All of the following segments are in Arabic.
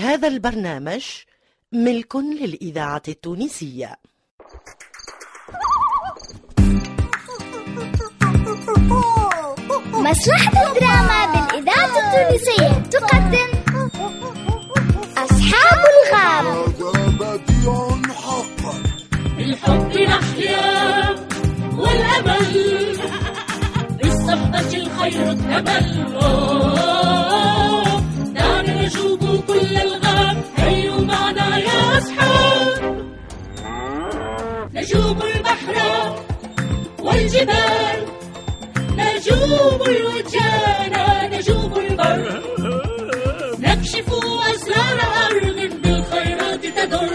هذا البرنامج ملك للإذاعة التونسية. مسرحة الدراما بالإذاعة التونسية تقدم أصحاب الغاب بديع حقا بالحب نحيا والأمل بالصحبة الخير نشوب كل الغاب. هيوا معنا يا أصحاب نجوب البحر والجبال. نجوب الوجان نجوب البر. نكشف أسرار أرض بالخيرات تدر.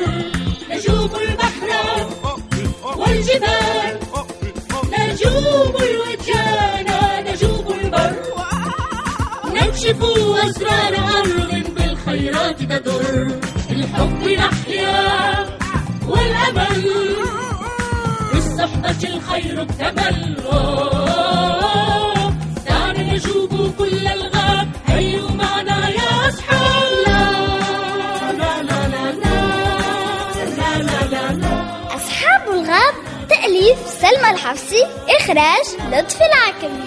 نجوب البحر والجبال. نجوب الوجان نجوب البر. نكشف أسرار أرض تدر الحب نحيا والأمل بالصحبة الخير اكتمل آه، دعنا نجوب كل الغاب هيوا معنا يا أصحاب لا لا لا لا لا لا لا لا لا أصحاب الغاب تأليف سلمى الحفصي إخراج لطفي العكمي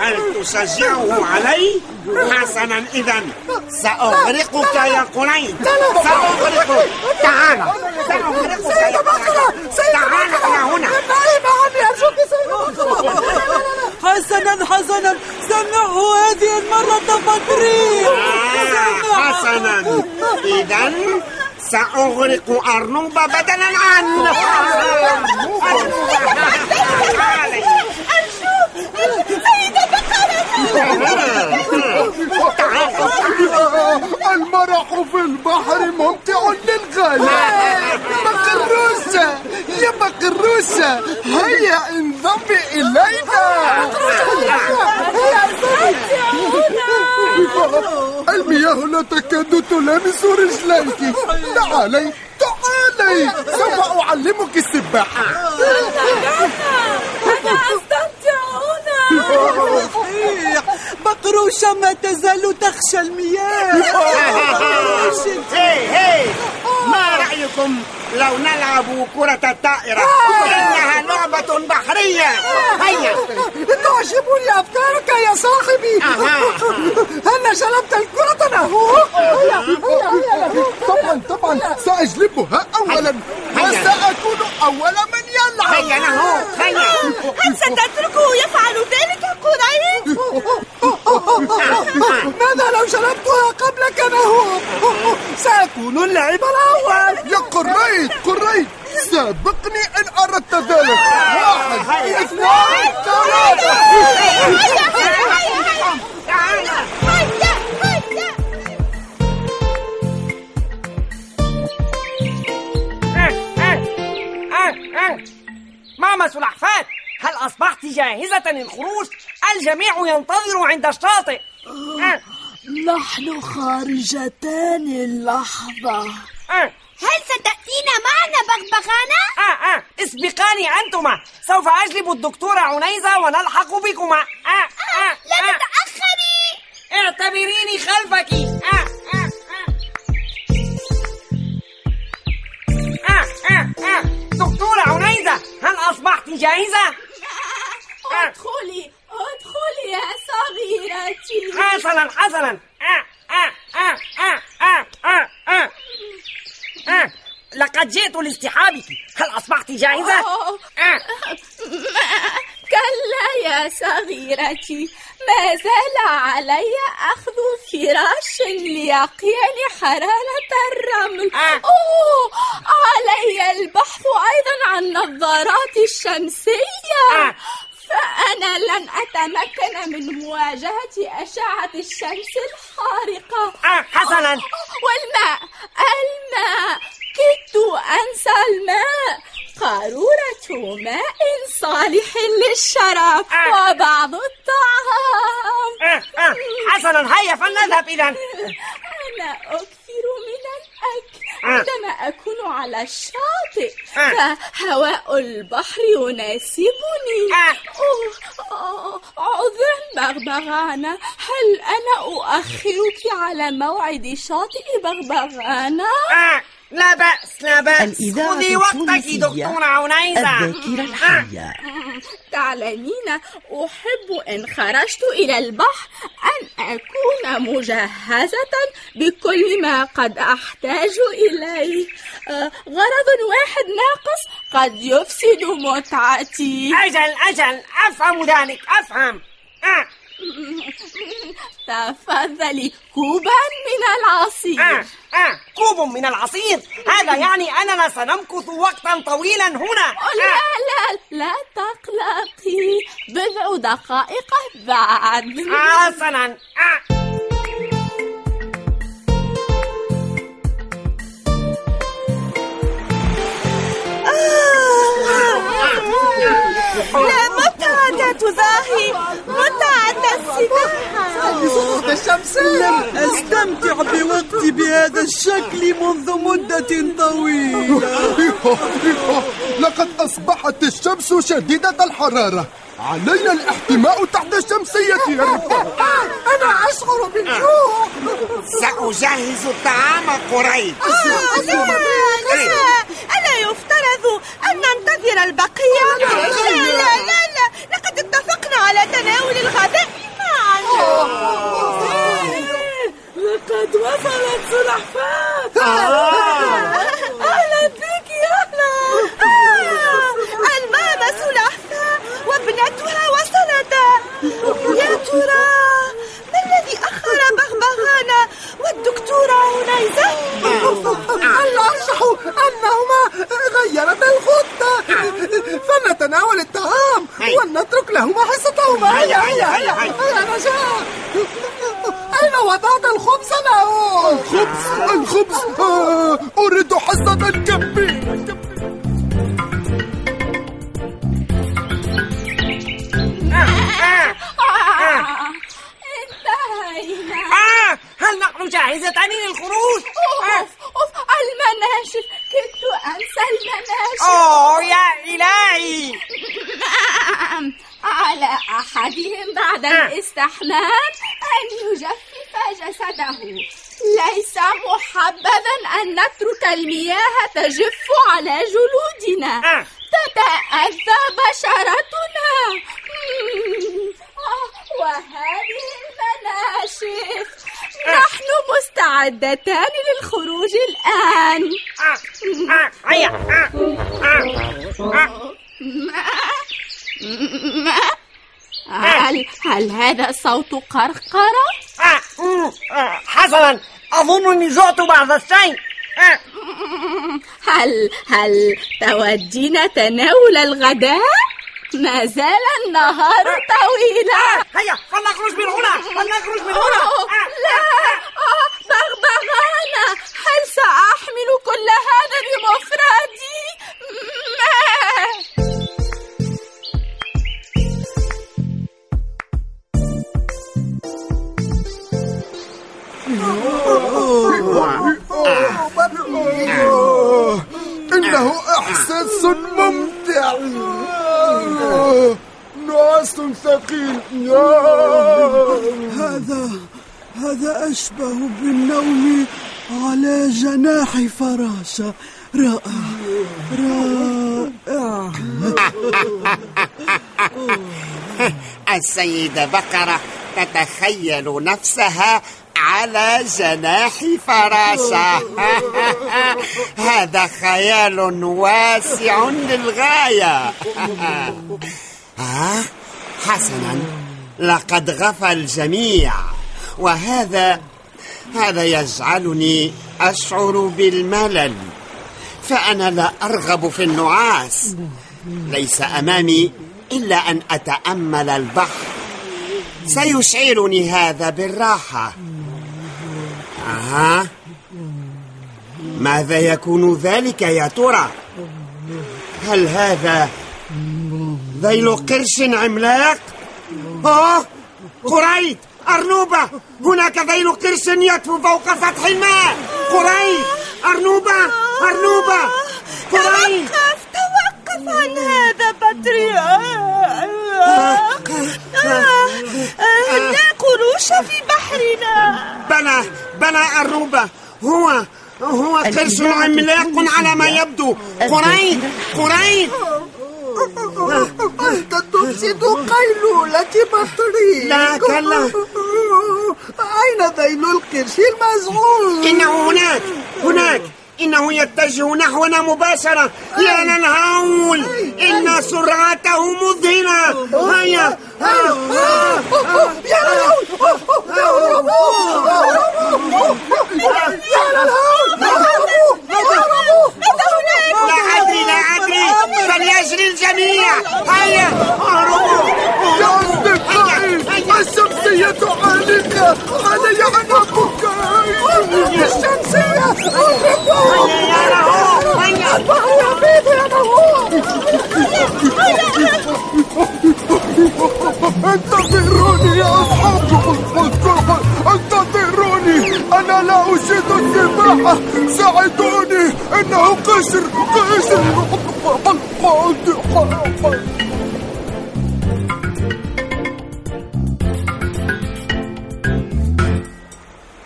هل تشجعه علي؟ حسنا اذا سأغرقك يا قريب سأغرقك. تعال سأغرقك يا قريب تعال إلى هنا. نائمة عمي ارجوك سيدة بقرة حسنا حسنا. سمعه هذه المرة فقري آه، حسنا. إذا سأغرق أرنوب بدلا عنه أرنوب تعالي المرح في البحر ممتع للغاية. بقروسة يا بقروسة هيا انضمي إلينا. المياه لا تكاد تلامس رجليك. تعالي تعالي. سوف أعلمك السباحة. صحيح بقروشة ما تزال تخشى المياه. هي هي. ما رأيكم لو نلعب كرة الطائرة؟ لعبة بحرية. هيا. تعجبني أفكارك يا صاحبي. هل شلبت الكرة نهو طبعا طبعا. سأجلبها أولا. وسأكون أول من يلعب. هيا نهو. هيا. هل ستتركه يفعل ذلك قريب؟ ماذا لو شربتها قبلك نهو؟ سأكون اللاعب الأول يا قريت قريت سابقني إن أردت ذلك واحد اثنين ثلاثة ماما سلحفاة هل أصبحت جاهزة للخروج؟ الجميع ينتظر عند الشاطئ. آه، نحن خارجتان اللحظة. آه، هل ستأتينا معنا بغبغانة؟ آه، آه، اسبقاني أنتما. سوف أجلب الدكتورة عنيزة ونلحق بكما. آه، آه، لا آه، تتأخري. اعتبريني خلفك. آه، آه، آه. آه، آه، آه. دكتورة عنيزة هل أصبحت جاهزة؟ آه، ادخلي ادخلي يا صغيرتي حسنا حسنا آه، آه، آه، لقد جئت لاصطحابك هل أصبحت جاهزة؟ آه. كلا يا صغيرتي ما زال علي أخذ فراش ليقيني حرارة الرمل آه. أوه علي البحث أيضا عن نظارات الشمسية آه. فأنا لن أتمكن من مواجهة أشعة الشمس الحارقة آه، حسنا والماء الماء كدت أنسى الماء قارورة ماء صالح للشراب آه. وبعض الطعام آه، آه. حسنا هيا فلنذهب إذا أنا آه. عندما أكون على الشاطئ آه. فهواء البحر يناسبني آه. أوه، آه، عذرا بغبغانة هل أنا أؤخرك على موعد شاطئ بغبغانة؟ لا بأس لا بأس. الإذاعة خذي وقتك دكتورة عنيزة. الذاكرة الحية. تعلمين أحب إن خرجت إلى البحر أن أكون مجهزة بكل ما قد أحتاج إليه. آه، غرض واحد ناقص قد يفسد متعتي. أجل أجل. أفهم ذلك أفهم. آه. تفضلي. كوبا من العصير. آه آه كوب من العصير. هذا يعني أننا سنمكث وقتا طويلا هنا. لا آه. لا لا تقلقي. بضع دقائق بعد. حسنا. آه. لا متعة تزاهي؟ متعة السباحة الشمس لم أستمتع بوقتي بهذا الشكل منذ مدة طويلة. لقد أصبحت الشمس شديدة الحرارة. علينا الاحتماء تحت الشمسية يا رفاق أنا أشعر بالجوع. سأجهز الطعام قريب. ألا يفترض أن ننتظر البقية؟ لا لا لا لا. لقد اتفقنا على تناول الغداء معا. لقد وصلت سلحفاة جاهزتان للخروج؟ أوف أوف المناشف كدت أنسى المناشف أوه يا إلهي. نعم. على أحدهم بعد الاستحمام أن يجفف جسده. ليس محبذا أن نترك المياه تجف على جلودنا. تتأذى بشرتنا مم. آه، وهذه المناشف نحن مستعدتان للخروج الآن. هيا. هل هل هذا صوت قرقرة؟ حسنا أظنني جعت بعض الشيء. هل هل تودين تناول الغداء؟ ما زال النهار طويلا هيا فلنخرج من هنا فلنخرج من هنا فراشة. رائع رائع السيدة بقرة تتخيل نفسها على جناح فراشة. هذا خيال واسع للغاية. آه حسنا لقد غفى الجميع. وهذا هذا يجعلني أشعر بالملل فأنا لا أرغب في النعاس. ليس أمامي إلا أن أتأمل البحر. سيشعرني هذا بالراحة. أها. ماذا يكون ذلك يا ترى؟ هل هذا ذيل قرش عملاق؟ آه قريت أرنوبة هناك ذيل قرش يطفو فوق سطح الماء. قريت أرنوبة أرنوبة. قريب توقف توقف عن هذا بطريق. لا قروش في بحرنا. بلى بلى أرنوبة. هو هو قرش عملاق على ما يبدو. قريب قريب أنت تفسد قيلولة بطريق لا، كلا. أين ذيل القرش المزعوم إنه هناك هناك إنه يتجه نحونا مباشرة يا للهول إن سرعته مذهلة هيا هيا يا للهول السباحة ساعدوني. إنه قشر. قشر.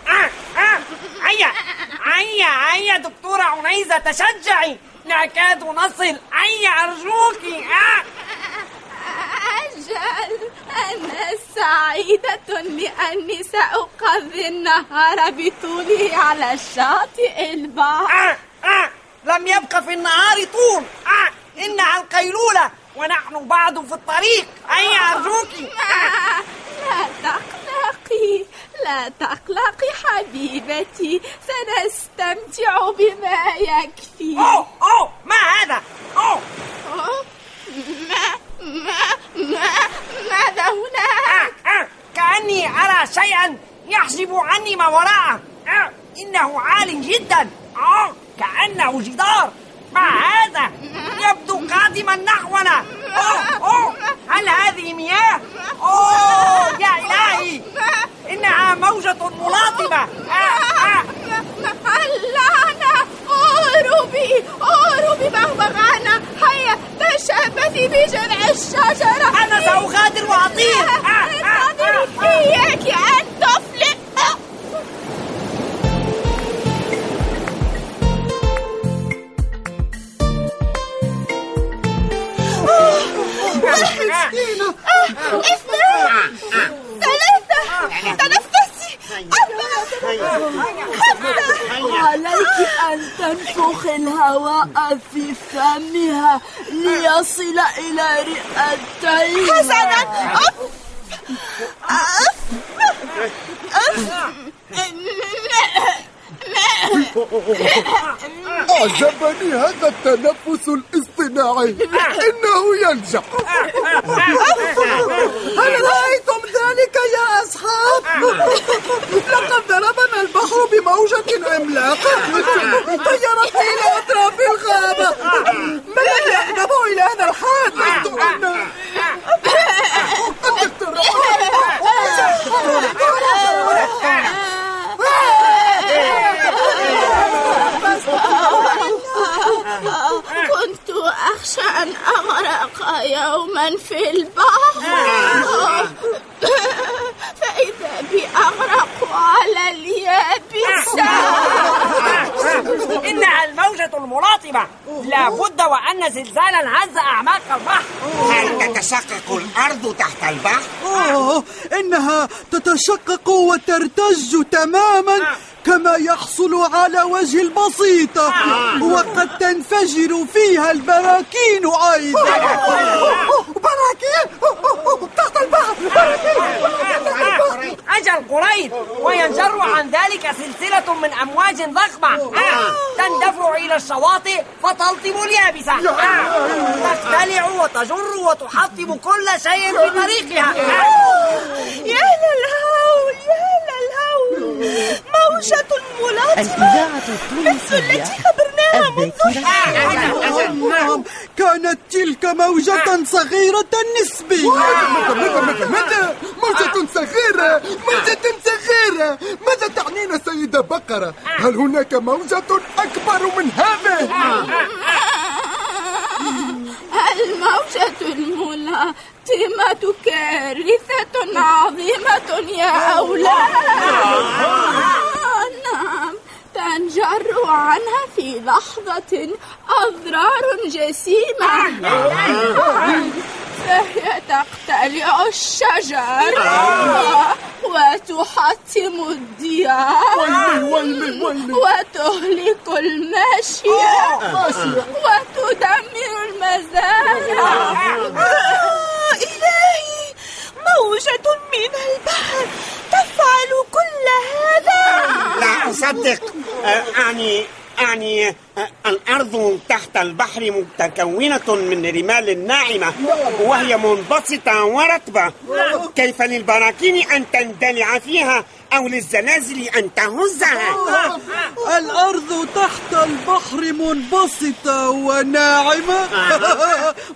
آه آه. هيا. هيا هيا دكتورة عنيزة تشجعي. نكاد نصل. هيا أرجوك آه. أجل أنا سعيدة لأني سأقضي النهار بطوله على شاطئ البحر آه آه لم يبق في النهار طول. آه إنها القيلولة ونحن بعد في الطريق. هيا أرجوك؟ آه لا تقلقي لا تقلقي حبيبتي. سنستمتع بما يكفي. أوه أوه ما هذا؟ أوه. أوه، ما ما ما ماذا هناك آه آه. كأني أرى شيئا يحجب عني ما وراءه. آه. إنه عال جدا. كأنه جدار. ما هذا؟ يبدو قادما نحونا. أوه أوه. هل هذه مياه؟ عليك أن تنفخ الهواء في فمها ليصل إلى رئتيها حسنا. أف. أعجبني هذا التنفس الاصطناعي. إنه ينجح. هل رأيتم ذلك يا أصحاب؟ لقد ضربنا البحر بموجة عملاقة طيرتني إلى أطراف الغابة من الذي أغضبه إلى هذا الحد؟ كنت أخشى أن أغرق يوما في البحر. فإذا بي أغرق على اليابسة. إنها الموجة الملاطمة لابد وأن زلزالا هز أعماق البحر. هل تتشقق الأرض تحت البحر؟ آه إنها تتشقق وترتج تماما. كما يحصل على وجه البسيطة وقد تنفجر فيها البراكين أيضا. براكين؟ تحت البحر. أجل قريب. وينجر عن ذلك سلسلة من أمواج ضخمة. تندفع إلى الشواطئ فتلطم اليابسة. تختلع وتجر وتحطم كل شيء في طريقها آه. يا للهول يا للهول الإذاعة مثل التي التونسية. خبرناها منذ كانت تلك موجة صغيرة نسبيا متى متى متى متى موجة صغيرة موجة صغيرة. ماذا تعنين سيدة بقرة؟ هل هناك موجة أكبر من هذه؟ الموجة الملاطمة كارثة عظيمة يا أولاد؟ تنجر عنها في لحظة أضرار جسيمة. فهي تقتلع الشجر وتحطم الديار وتهلك الماشية وتدمر المزارع. إلهي موجة من البحر. تفعل كل هذا؟ لا أصدق. آه، أعني أعني آه، الأرض تحت البحر متكونة من رمال ناعمة وهي منبسطة ورطبة. كيف للبراكين أن تندلع فيها أو للزلازل أن تهزها؟ الأرض تحت البحر منبسطة وناعمة.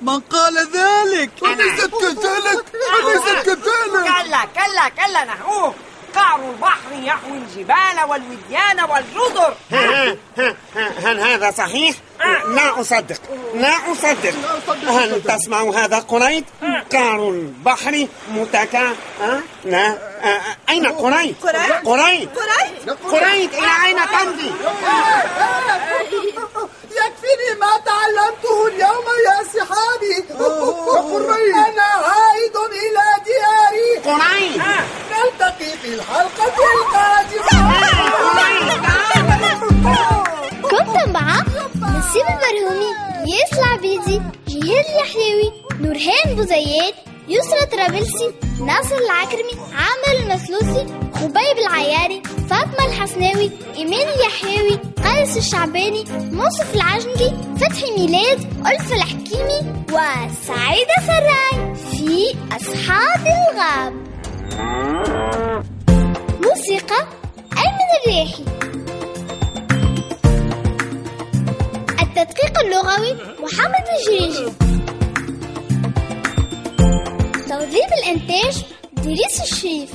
من قال ذلك؟ أليست كذلك. أليست كذلك. كلا كلا كلا نحوه. قعر البحر يحوي الجبال والوديان والجزر ها- ها- ها- هل هذا صحيح؟ لا أصدق لا أصدق هل تسمع هذا قريد؟ قعر البحر متكا ها؟ لا آه، أين قريد؟ قريد؟ قريد قريد إلى أين تمضي؟ يكفيني ما تعلمته اليوم يا صحابي أنا عائد إلى دياري. قريد نلتقي في الحلقة القادمة. كنت مع نسيب البرهومي ياس العبيدي جهاد اليحيوي نورهان بوزيات يسرى طرابلسي ناصر العكرمي عامر المسلوسي خبيب العياري فاطمة الحسناوي إيمان اليحيوي قيس الشعباني منصف العجنقي فتحي ميلاد ألف الحكيمي وسعيدة سراي في أصحاب الغاب. موسيقى أيمن الريحي التدقيق اللغوي محمد الجريجي. توظيف الإنتاج دريس الشريف